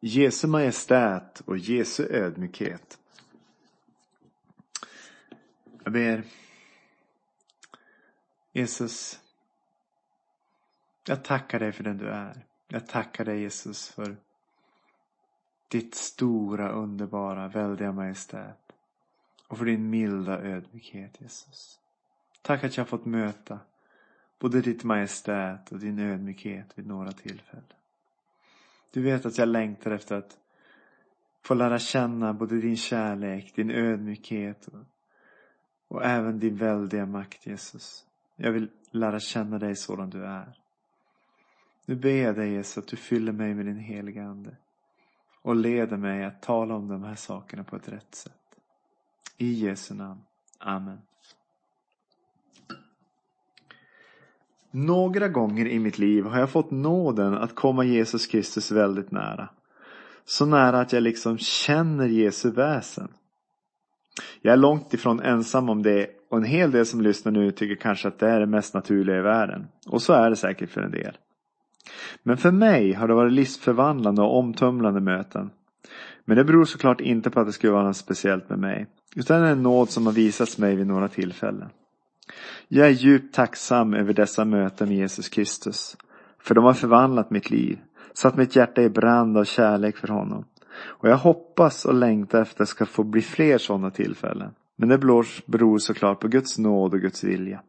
Jesu majestät och Jesu ödmjukhet. Jag ber Jesus, jag tackar dig för den du är. Jag tackar dig Jesus för ditt stora, underbara, väldiga majestät. Och för din milda ödmjukhet Jesus. Tack att jag fått möta både ditt majestät och din ödmjukhet vid några tillfällen. Du vet att jag längtar efter att få lära känna både din kärlek, din ödmjukhet och, och även din väldiga makt Jesus. Jag vill lära känna dig sådan du är. Nu ber jag dig Jesus att du fyller mig med din heliga Ande och leder mig att tala om de här sakerna på ett rätt sätt. I Jesu namn. Amen. Några gånger i mitt liv har jag fått nåden att komma Jesus Kristus väldigt nära. Så nära att jag liksom känner Jesu väsen. Jag är långt ifrån ensam om det och en hel del som lyssnar nu tycker kanske att det är det mest naturliga i världen. Och så är det säkert för en del. Men för mig har det varit livsförvandlande och omtumlande möten. Men det beror såklart inte på att det skulle vara något speciellt med mig. Utan det är en nåd som har visats mig vid några tillfällen. Jag är djupt tacksam över dessa möten med Jesus Kristus. För de har förvandlat mitt liv. Satt mitt hjärta i brand av kärlek för honom. Och jag hoppas och längtar efter att det ska få bli fler sådana tillfällen. Men det beror såklart på Guds nåd och Guds vilja.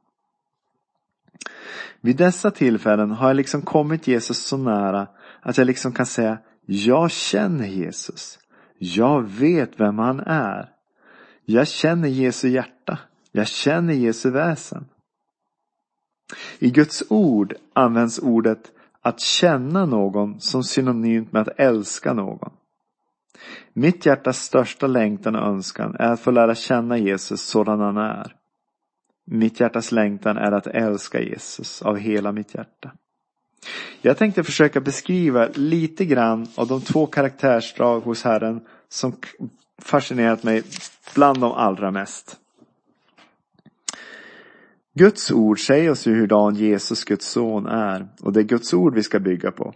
Vid dessa tillfällen har jag liksom kommit Jesus så nära att jag liksom kan säga jag känner Jesus. Jag vet vem han är. Jag känner Jesu hjärta. Jag känner Jesu väsen. I Guds ord används ordet att känna någon som synonymt med att älska någon. Mitt hjärtas största längtan och önskan är att få lära känna Jesus sådan han är. Mitt hjärtas längtan är att älska Jesus av hela mitt hjärta. Jag tänkte försöka beskriva lite grann av de två karaktärsdrag hos Herren som fascinerat mig bland de allra mest. Guds ord säger oss ju hurdan Jesus, Guds son, är och det är Guds ord vi ska bygga på.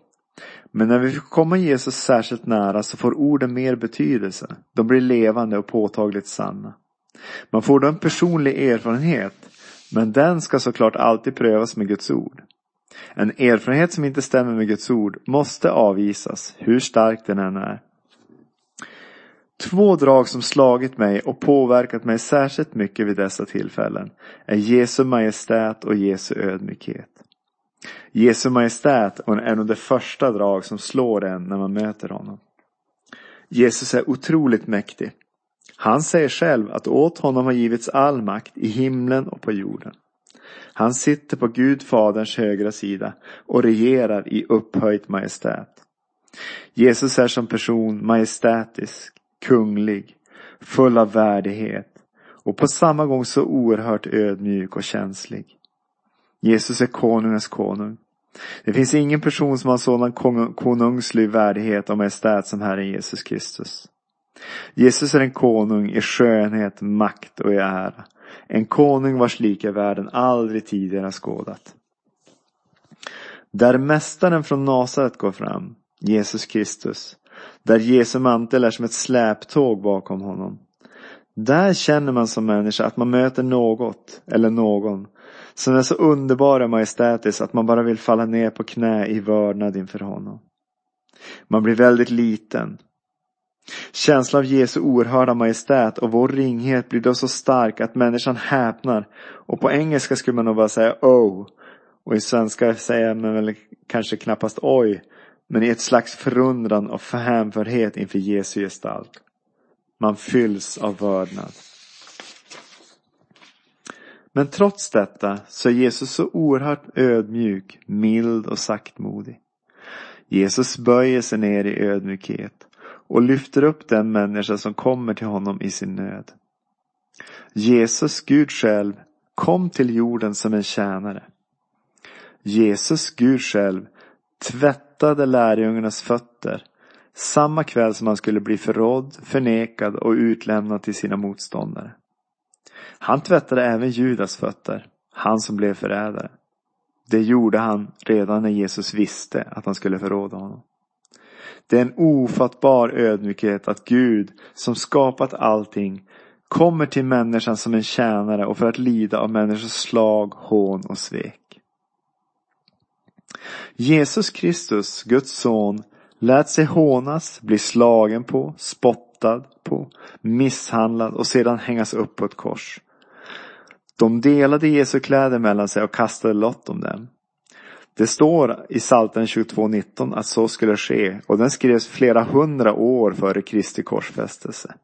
Men när vi får komma Jesus särskilt nära så får orden mer betydelse. De blir levande och påtagligt sanna. Man får då en personlig erfarenhet, men den ska såklart alltid prövas med Guds ord. En erfarenhet som inte stämmer med Guds ord måste avvisas, hur stark den än är. Två drag som slagit mig och påverkat mig särskilt mycket vid dessa tillfällen är Jesu majestät och Jesu ödmjukhet. Jesu majestät är nog det första drag som slår en när man möter honom. Jesus är otroligt mäktig. Han säger själv att åt honom har givits all makt i himlen och på jorden. Han sitter på Gud faderns högra sida och regerar i upphöjt majestät. Jesus är som person majestätisk, kunglig, full av värdighet och på samma gång så oerhört ödmjuk och känslig. Jesus är konungens konung. Det finns ingen person som har sådan konungslig värdighet och majestät som Herren Jesus Kristus. Jesus är en konung i skönhet, makt och i ära. En konung vars lika världen aldrig tidigare har skådat. Där mästaren från Nasaret går fram, Jesus Kristus, där Jesu mantel är som ett släptåg bakom honom. Där känner man som människa att man möter något eller någon som är så underbar och majestätisk att man bara vill falla ner på knä i vördnad inför honom. Man blir väldigt liten. Känslan av Jesu oerhörda majestät och vår ringhet blir då så stark att människan häpnar. Och på engelska skulle man nog bara säga oh. Och i svenska säger man väl kanske knappast oj. Men i ett slags förundran och hänförhet inför Jesu gestalt. Man fylls av vördnad. Men trots detta så är Jesus så oerhört ödmjuk, mild och saktmodig. Jesus böjer sig ner i ödmjukhet och lyfter upp den människa som kommer till honom i sin nöd. Jesus, Gud själv, kom till jorden som en tjänare. Jesus, Gud själv, tvättade lärjungarnas fötter samma kväll som han skulle bli förrådd, förnekad och utlämnad till sina motståndare. Han tvättade även Judas fötter, han som blev förrädare. Det gjorde han redan när Jesus visste att han skulle förråda honom. Det är en ofattbar ödmjukhet att Gud, som skapat allting, kommer till människan som en tjänare och för att lida av människors slag, hån och svek. Jesus Kristus, Guds son, lät sig hånas, bli slagen på, spottad på, misshandlad och sedan hängas upp på ett kors. De delade Jesu kläder mellan sig och kastade lott om dem. Det står i Psaltaren 22.19 att så skulle ske och den skrevs flera hundra år före Kristi korsfästelse.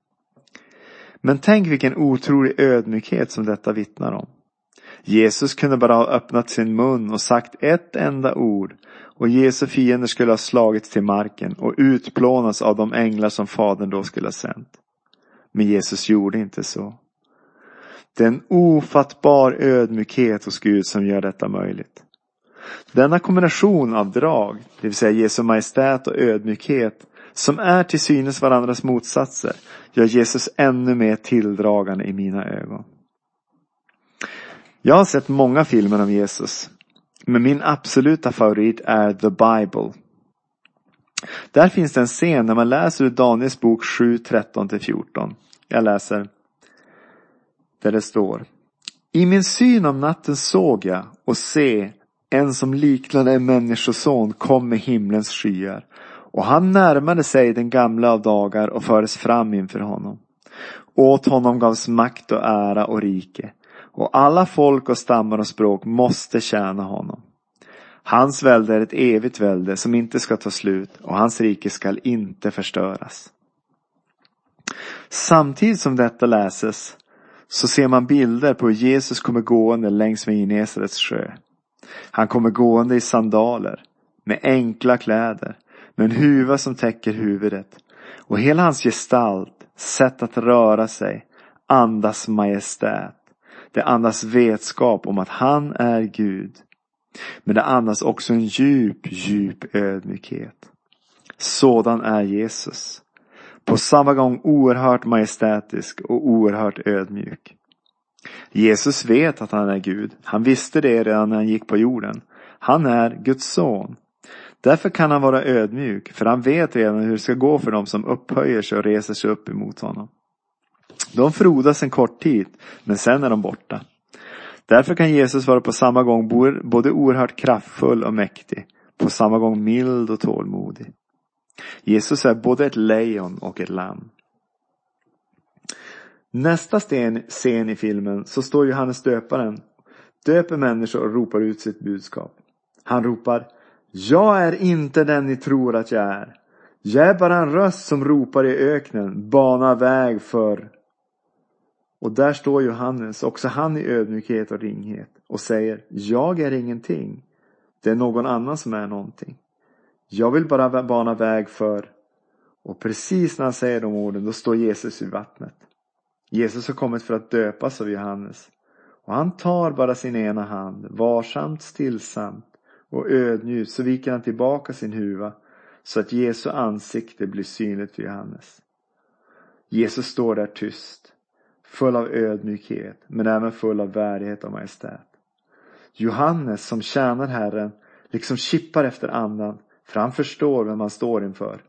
Men tänk vilken otrolig ödmjukhet som detta vittnar om. Jesus kunde bara ha öppnat sin mun och sagt ett enda ord och Jesu fiender skulle ha slagits till marken och utplånats av de änglar som Fadern då skulle ha sänt. Men Jesus gjorde inte så. Det är en ofattbar ödmjukhet hos Gud som gör detta möjligt. Denna kombination av drag, det vill säga Jesu majestät och ödmjukhet, som är till synes varandras motsatser, gör Jesus ännu mer tilldragande i mina ögon. Jag har sett många filmer om Jesus. Men min absoluta favorit är The Bible. Där finns det en scen när man läser ur Daniels bok 7, 13-14. Jag läser. Där det står. I min syn om natten såg jag och se en som liknade en människoson kom med himlens skyar. Och han närmade sig den gamla av dagar och fördes fram inför honom. Åt honom gavs makt och ära och rike och alla folk och stammar och språk måste tjäna honom. Hans välde är ett evigt välde som inte ska ta slut och hans rike skall inte förstöras. Samtidigt som detta läses så ser man bilder på hur Jesus kommer gående längs med Genesarets sjö. Han kommer gående i sandaler, med enkla kläder, med en huva som täcker huvudet. Och hela hans gestalt, sätt att röra sig, andas majestät. Det andas vetskap om att han är Gud. Men det andas också en djup, djup ödmjukhet. Sådan är Jesus. På samma gång oerhört majestätisk och oerhört ödmjuk. Jesus vet att han är Gud. Han visste det redan när han gick på jorden. Han är Guds son. Därför kan han vara ödmjuk, för han vet redan hur det ska gå för dem som upphöjer sig och reser sig upp emot honom. De frodas en kort tid, men sen är de borta. Därför kan Jesus vara på samma gång både oerhört kraftfull och mäktig, på samma gång mild och tålmodig. Jesus är både ett lejon och ett lamm. Nästa scen i filmen så står Johannes döparen, döper människor och ropar ut sitt budskap. Han ropar Jag är inte den ni tror att jag är. Jag är bara en röst som ropar i öknen, bana väg för och där står Johannes, också han i ödmjukhet och ringhet och säger Jag är ingenting. Det är någon annan som är någonting. Jag vill bara bana väg för och precis när han säger de orden då står Jesus vid vattnet. Jesus har kommit för att döpas av Johannes. Och han tar bara sin ena hand, varsamt, stillsamt och ödmjukt så viker han tillbaka sin huva så att Jesu ansikte blir synligt för Johannes. Jesus står där tyst full av ödmjukhet, men även full av värdighet och majestät. Johannes som tjänar Herren liksom kippar efter andan, för han förstår vem han står inför.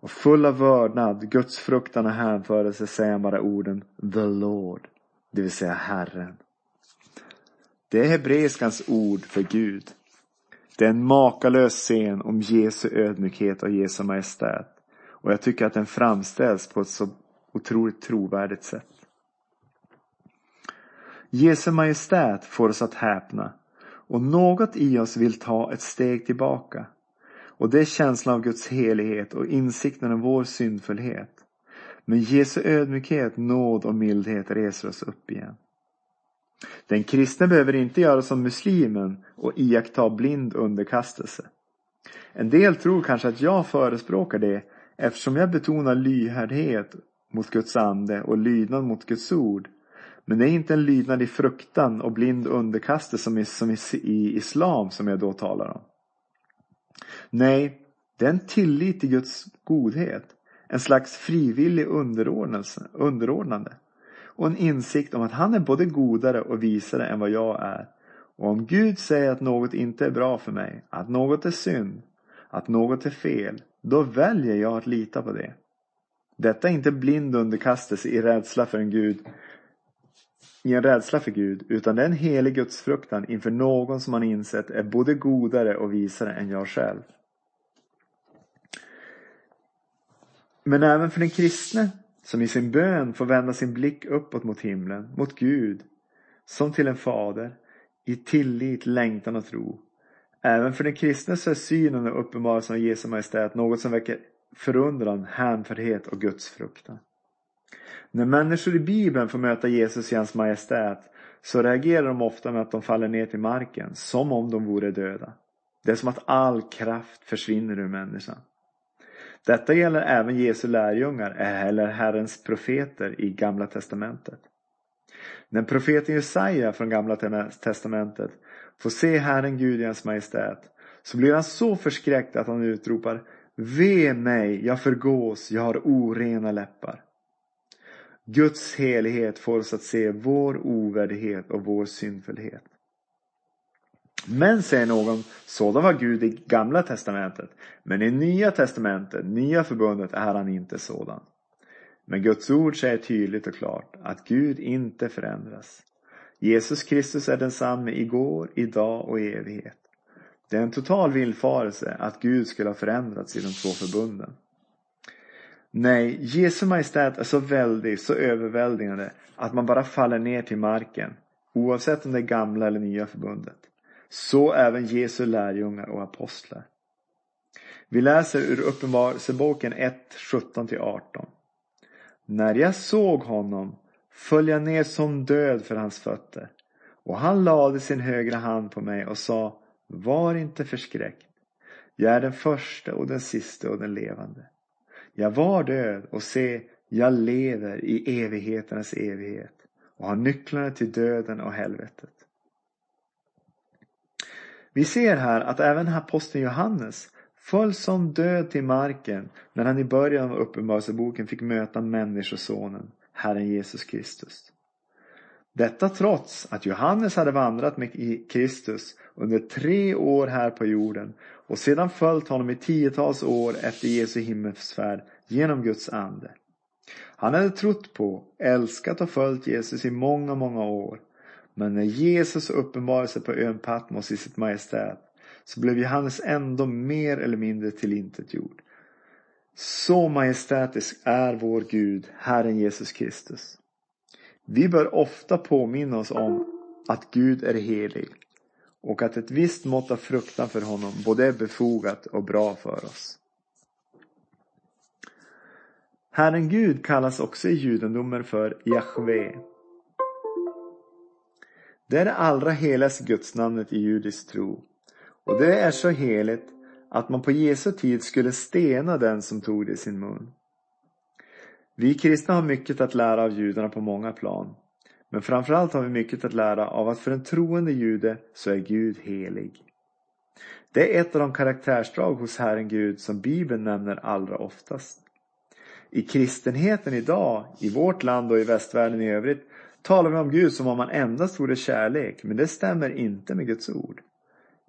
Och full av vördnad, Guds fruktan och hänförelse säger han bara orden The Lord, det vill säga Herren. Det är hebreiskans ord för Gud. Det är en makalös scen om Jesu ödmjukhet och Jesu majestät. Och jag tycker att den framställs på ett så otroligt trovärdigt sätt. Jesu majestät får oss att häpna och något i oss vill ta ett steg tillbaka. Och det är känslan av Guds helighet och insikten om vår syndfullhet. Men Jesu ödmjukhet, nåd och mildhet reser oss upp igen. Den kristne behöver inte göra som muslimen och iaktta blind underkastelse. En del tror kanske att jag förespråkar det eftersom jag betonar lyhördhet mot Guds ande och lydnad mot Guds ord men det är inte en lydnad i fruktan och blind underkastelse som, som i islam som jag då talar om. Nej, det är en tillit till Guds godhet. En slags frivillig underordnande. Och en insikt om att han är både godare och visare än vad jag är. Och om Gud säger att något inte är bra för mig, att något är synd, att något är fel, då väljer jag att lita på det. Detta är inte blind underkastelse i rädsla för en Gud i en rädsla för Gud, utan det är en helig gudsfruktan inför någon som man insett är både godare och visare än jag själv. Men även för den kristne som i sin bön får vända sin blick uppåt mot himlen, mot Gud, som till en fader, i tillit, längtan och tro. Även för den kristne så är synen och uppenbarelsen av Jesu Majestät något som väcker förundran, hänfördhet och gudsfruktan. När människor i Bibeln får möta Jesus i hans majestät så reagerar de ofta med att de faller ner till marken, som om de vore döda. Det är som att all kraft försvinner ur människan. Detta gäller även Jesu lärjungar eller Herrens profeter i Gamla Testamentet. När profeten Jesaja från Gamla Testamentet får se Herren Gud i hans majestät så blir han så förskräckt att han utropar Ve mig, jag förgås, jag har orena läppar. Guds helighet får oss att se vår ovärdighet och vår syndfullhet. Men säger någon, sådan var Gud i gamla testamentet. Men i nya testamentet, nya förbundet, är han inte sådan. Men Guds ord säger tydligt och klart att Gud inte förändras. Jesus Kristus är densamme igår, idag och i evighet. Det är en total villfarelse att Gud skulle ha förändrats i de två förbunden. Nej, Jesu Majestät är så väldig, så överväldigande att man bara faller ner till marken. Oavsett om det är gamla eller nya förbundet. Så även Jesu lärjungar och apostlar. Vi läser ur Uppenbarelseboken 1, 17-18. När jag såg honom föll jag ner som död för hans fötter. Och han lade sin högra hand på mig och sa Var inte förskräckt. Jag är den första och den sista och den levande. Jag var död och se, jag lever i evigheternas evighet och har nycklarna till döden och helvetet. Vi ser här att även aposteln Johannes föll som död till marken när han i början av Uppenbarelseboken fick möta Människosonen, Herren Jesus Kristus. Detta trots att Johannes hade vandrat med Kristus under tre år här på jorden och sedan följt honom i tiotals år efter Jesu himmelsfärd genom Guds ande. Han hade trott på, älskat och följt Jesus i många, många år. Men när Jesus uppenbarade sig på ön Patmos i sitt majestät så blev Johannes ändå mer eller mindre tillintetgjord. Så majestätisk är vår Gud, Herren Jesus Kristus. Vi bör ofta påminna oss om att Gud är helig och att ett visst mått av fruktan för honom både är befogat och bra för oss. Herren Gud kallas också i judendomen för Jahve. Det är det allra heligaste gudsnamnet i judisk tro. Och det är så heligt att man på Jesu tid skulle stena den som tog det i sin mun. Vi kristna har mycket att lära av judarna på många plan. Men framförallt har vi mycket att lära av att för en troende jude så är Gud helig. Det är ett av de karaktärsdrag hos Herren Gud som Bibeln nämner allra oftast. I kristenheten idag, i vårt land och i västvärlden i övrigt, talar vi om Gud som om han endast vore kärlek, men det stämmer inte med Guds ord.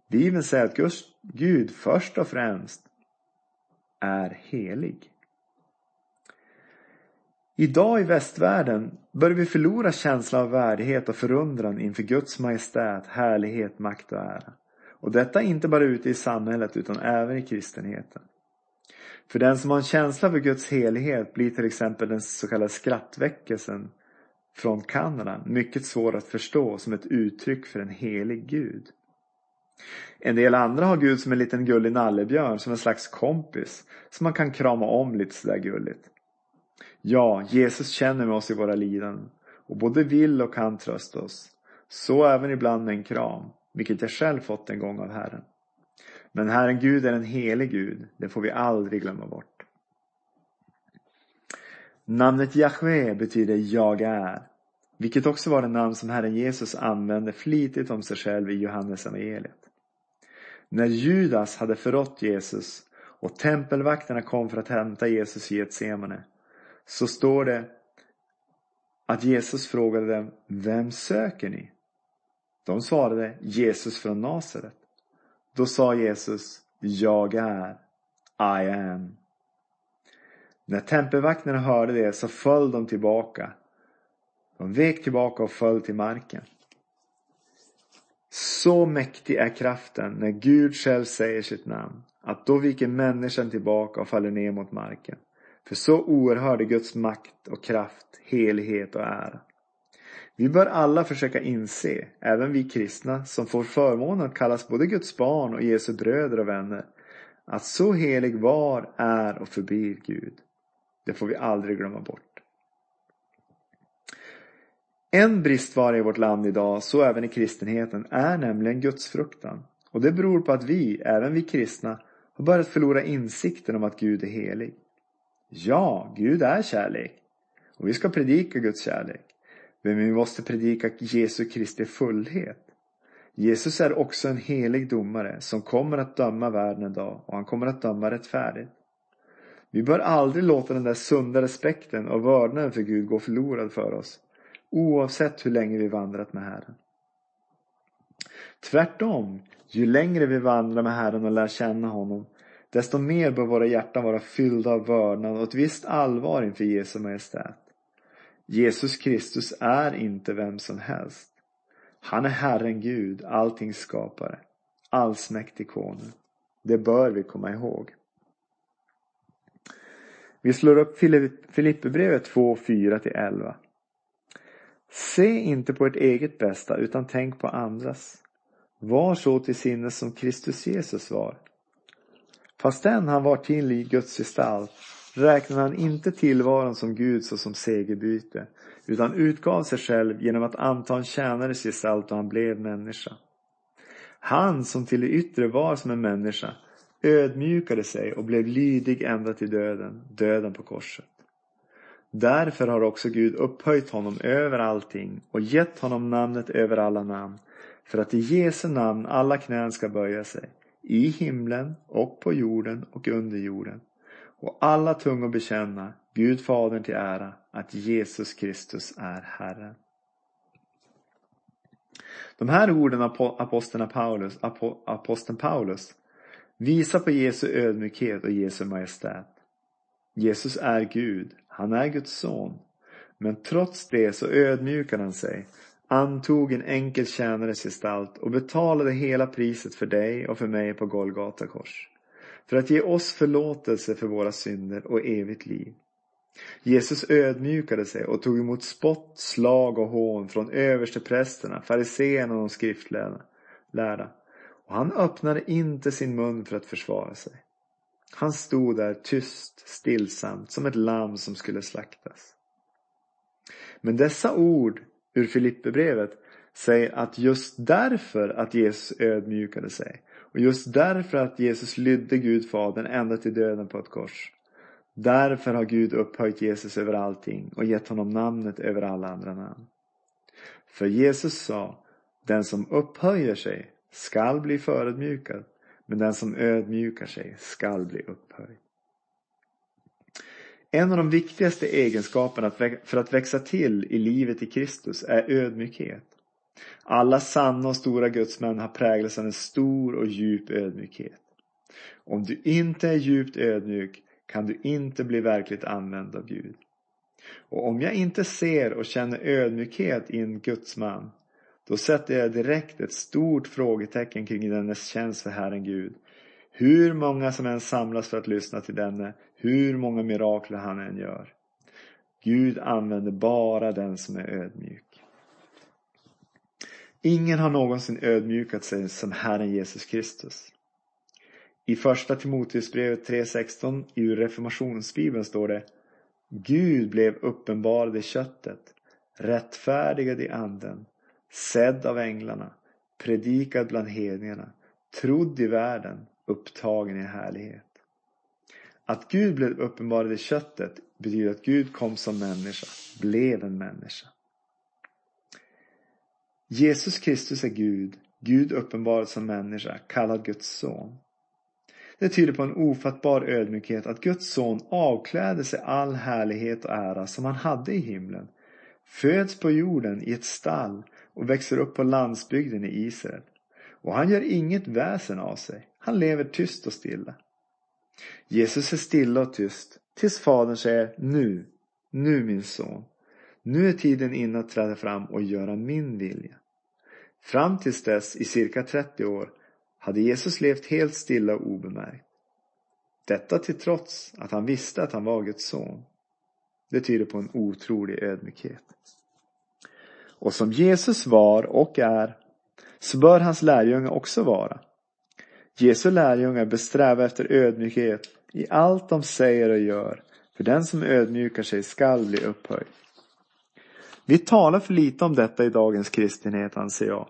Bibeln säger att Gud först och främst är helig. Idag i västvärlden börjar vi förlora känslan av värdighet och förundran inför Guds majestät, härlighet, makt och ära. Och detta inte bara ute i samhället utan även i kristenheten. För den som har en känsla för Guds helighet blir till exempel den så kallade skrattväckelsen från Kanada mycket svår att förstå som ett uttryck för en helig Gud. En del andra har Gud som en liten gullig nallebjörn, som en slags kompis som man kan krama om lite sådär gulligt. Ja, Jesus känner med oss i våra lidanden och både vill och kan trösta oss. Så även ibland med en kram, vilket jag själv fått en gång av Herren. Men Herren Gud är en helig Gud, det får vi aldrig glömma bort. Namnet Jahve betyder jag är, vilket också var det namn som Herren Jesus använde flitigt om sig själv i Johannes evangeliet. När Judas hade förrått Jesus och tempelvakterna kom för att hämta Jesus i Getsemane så står det att Jesus frågade dem, vem söker ni? De svarade Jesus från Nasaret. Då sa Jesus, jag är. I am. När tempelvakterna hörde det så föll de tillbaka. De vek tillbaka och föll till marken. Så mäktig är kraften när Gud själv säger sitt namn att då viker människan tillbaka och faller ner mot marken. För så oerhörd är Guds makt och kraft, helighet och ära. Vi bör alla försöka inse, även vi kristna som får förmånen att kallas både Guds barn och Jesu bröder och vänner, att så helig var, är och förblir Gud. Det får vi aldrig glömma bort. En bristvara i vårt land idag, så även i kristenheten, är nämligen gudsfruktan. Och det beror på att vi, även vi kristna, har börjat förlora insikten om att Gud är helig. Ja, Gud är kärlek. Och vi ska predika Guds kärlek. Men vi måste predika Jesu Kristi fullhet. Jesus är också en helig domare som kommer att döma världen en dag och han kommer att döma rättfärdigt. Vi bör aldrig låta den där sunda respekten och vördnaden för Gud gå förlorad för oss. Oavsett hur länge vi vandrat med Herren. Tvärtom, ju längre vi vandrar med Herren och lär känna honom, desto mer bör våra hjärtan vara fyllda av vördnad och ett visst allvar inför Jesu Majestät. Jesus Kristus är inte vem som helst. Han är Herren Gud, alltings skapare, allsmäktig konung. Det bör vi komma ihåg. Vi slår upp Filipperbrevet 2, 4-11. Se inte på ert eget bästa utan tänk på andras. Var så till sinnes som Kristus Jesus var. Fastän han var till i Guds gestalt räknade han inte tillvaron som Gud såsom segerbyte utan utgav sig själv genom att anta en tjänares gestalt och han blev människa. Han som till det yttre var som en människa ödmjukade sig och blev lydig ända till döden, döden på korset. Därför har också Gud upphöjt honom över allting och gett honom namnet över alla namn för att i Jesu namn alla knän ska böja sig i himlen och på jorden och under jorden och alla tungor bekänna Gud Fadern till ära att Jesus Kristus är Herren. De här orden av aposteln Paulus, aposteln Paulus visar på Jesu ödmjukhet och Jesu majestät. Jesus är Gud, han är Guds son. Men trots det så ödmjukar han sig, antog en enkel tjänares gestalt och betalade hela priset för dig och för mig på Golgata kors för att ge oss förlåtelse för våra synder och evigt liv. Jesus ödmjukade sig och tog emot spott, slag och hån från översteprästerna, fariseerna och de skriftlärda. Och han öppnade inte sin mun för att försvara sig. Han stod där tyst, stillsamt, som ett lamm som skulle slaktas. Men dessa ord ur Filipperbrevet säger att just därför att Jesus ödmjukade sig och just därför att Jesus lydde Gud Fadern ända till döden på ett kors. Därför har Gud upphöjt Jesus över allting och gett honom namnet över alla andra namn. För Jesus sa, den som upphöjer sig skall bli förödmjukad, men den som ödmjukar sig skall bli upphöjd. En av de viktigaste egenskaperna för att växa till i livet i Kristus är ödmjukhet. Alla sanna och stora gudsmän har präglats av en stor och djup ödmjukhet. Om du inte är djupt ödmjuk kan du inte bli verkligt använd av Gud. Och om jag inte ser och känner ödmjukhet i en gudsman då sätter jag direkt ett stort frågetecken kring dennes tjänst för Herren Gud. Hur många som än samlas för att lyssna till denne, hur många mirakler han än gör. Gud använder bara den som är ödmjuk. Ingen har någonsin ödmjukat sig som Herren Jesus Kristus. I första Timoteusbrevet 3.16 i reformationsbibeln står det Gud blev uppenbarad i köttet, rättfärdigad i anden, sedd av änglarna, predikad bland hedningarna, trodd i världen, upptagen i härlighet. Att Gud blev uppenbarad i köttet betyder att Gud kom som människa, blev en människa. Jesus Kristus är Gud, Gud uppenbarad som människa, kallad Guds son. Det tyder på en ofattbar ödmjukhet att Guds son avkläder sig all härlighet och ära som han hade i himlen, föds på jorden i ett stall och växer upp på landsbygden i Israel. Och han gör inget väsen av sig. Han lever tyst och stilla. Jesus är stilla och tyst tills fadern säger nu, nu min son. Nu är tiden inne att träda fram och göra min vilja. Fram tills dess, i cirka 30 år, hade Jesus levt helt stilla och obemärkt. Detta till trots att han visste att han var Guds son. Det tyder på en otrolig ödmjukhet. Och som Jesus var och är, så bör hans lärjungar också vara. Jesu lärjungar bör sträva efter ödmjukhet i allt de säger och gör, för den som ödmjukar sig skall bli upphöjd. Vi talar för lite om detta i dagens kristenhet anser jag.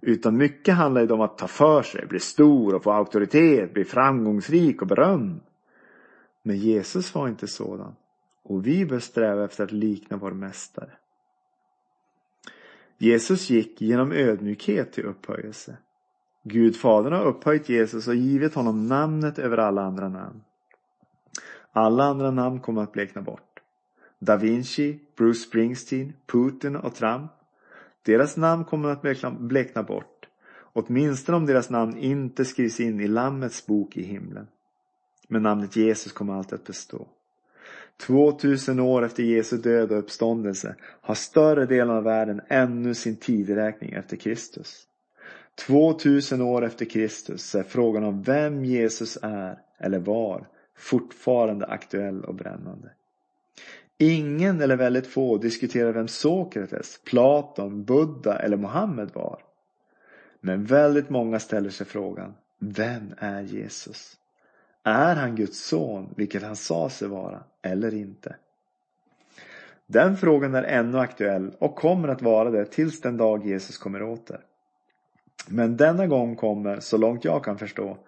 Utan mycket handlar det om att ta för sig, bli stor och få auktoritet, bli framgångsrik och berömd. Men Jesus var inte sådan. Och vi bör sträva efter att likna vår mästare. Jesus gick genom ödmjukhet till upphöjelse. Gud Fadern har upphöjt Jesus och givit honom namnet över alla andra namn. Alla andra namn kommer att blekna bort. Da Vinci, Bruce Springsteen, Putin och Trump. Deras namn kommer att blekna bort. Åtminstone om deras namn inte skrivs in i Lammets bok i himlen. Men namnet Jesus kommer alltid att bestå. 2000 år efter Jesu död och uppståndelse har större delen av världen ännu sin tideräkning efter Kristus. 2000 år efter Kristus är frågan om vem Jesus är eller var fortfarande aktuell och brännande. Ingen eller väldigt få diskuterar vem Sokrates, Platon, Buddha eller Mohammed var. Men väldigt många ställer sig frågan, vem är Jesus? Är han Guds son, vilket han sa sig vara, eller inte? Den frågan är ännu aktuell och kommer att vara det tills den dag Jesus kommer åter. Men denna gång kommer, så långt jag kan förstå,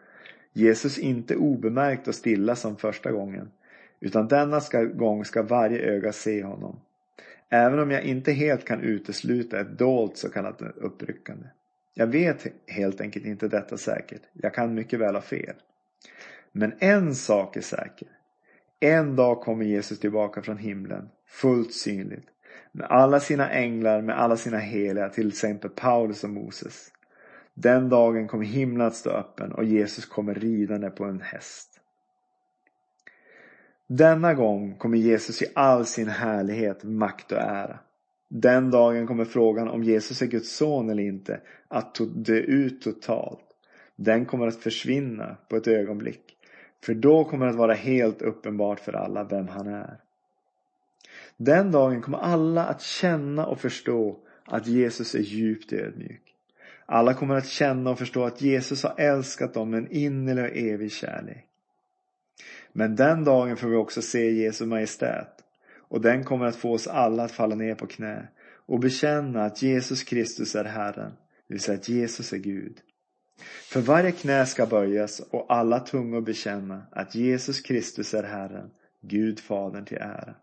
Jesus inte obemärkt och stilla som första gången. Utan denna ska, gång ska varje öga se honom. Även om jag inte helt kan utesluta ett dolt så kallat uppryckande. Jag vet helt enkelt inte detta säkert. Jag kan mycket väl ha fel. Men en sak är säker. En dag kommer Jesus tillbaka från himlen, fullt synligt. Med alla sina änglar, med alla sina heliga, till exempel Paulus och Moses. Den dagen kommer himlen att stå öppen och Jesus kommer ridande på en häst. Denna gång kommer Jesus i all sin härlighet, makt och ära. Den dagen kommer frågan om Jesus är Guds son eller inte att dö ut totalt. Den kommer att försvinna på ett ögonblick. För då kommer det att vara helt uppenbart för alla vem han är. Den dagen kommer alla att känna och förstå att Jesus är djupt ödmjuk. Alla kommer att känna och förstå att Jesus har älskat dem med en innerlig och evig kärlek. Men den dagen får vi också se Jesu Majestät. Och den kommer att få oss alla att falla ner på knä och bekänna att Jesus Kristus är Herren, det vill säga att Jesus är Gud. För varje knä ska böjas och alla tungor bekänna att Jesus Kristus är Herren, Gud Fadern till ära.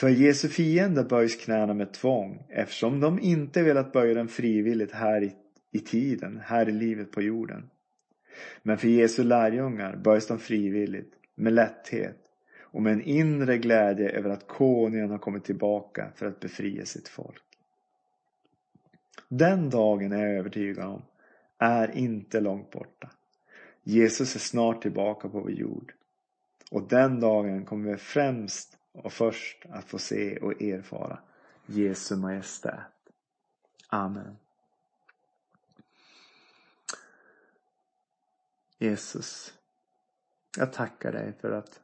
För Jesu fiender böjs knäna med tvång eftersom de inte velat böja den frivilligt här i, i tiden, här i livet på jorden. Men för Jesu lärjungar böjs de frivilligt, med lätthet och med en inre glädje över att konungen har kommit tillbaka för att befria sitt folk. Den dagen är jag övertygad om är inte långt borta. Jesus är snart tillbaka på vår jord. Och den dagen kommer vi främst och först att få se och erfara Jesu Majestät. Amen. Jesus, jag tackar dig för att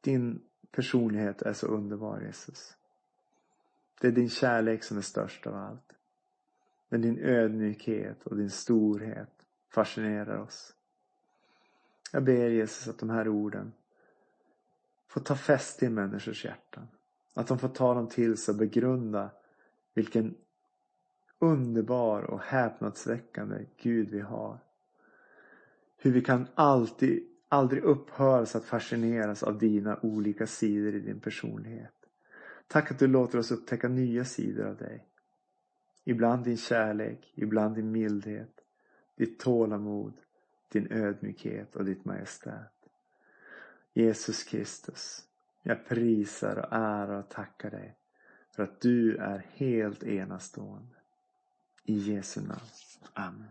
din personlighet är så underbar Jesus. Det är din kärlek som är störst av allt. Men din ödmjukhet och din storhet fascinerar oss. Jag ber Jesus att de här orden får ta fäste i människors hjärtan. Att de får ta dem till sig och begrunda vilken underbar och häpnadsväckande Gud vi har. Hur vi kan alltid, aldrig upphöras att fascineras av dina olika sidor i din personlighet. Tack att du låter oss upptäcka nya sidor av dig. Ibland din kärlek, ibland din mildhet, ditt tålamod, din ödmjukhet och ditt majestät. Jesus Kristus, jag prisar och ärar och tackar dig för att du är helt enastående. I Jesu namn. Amen.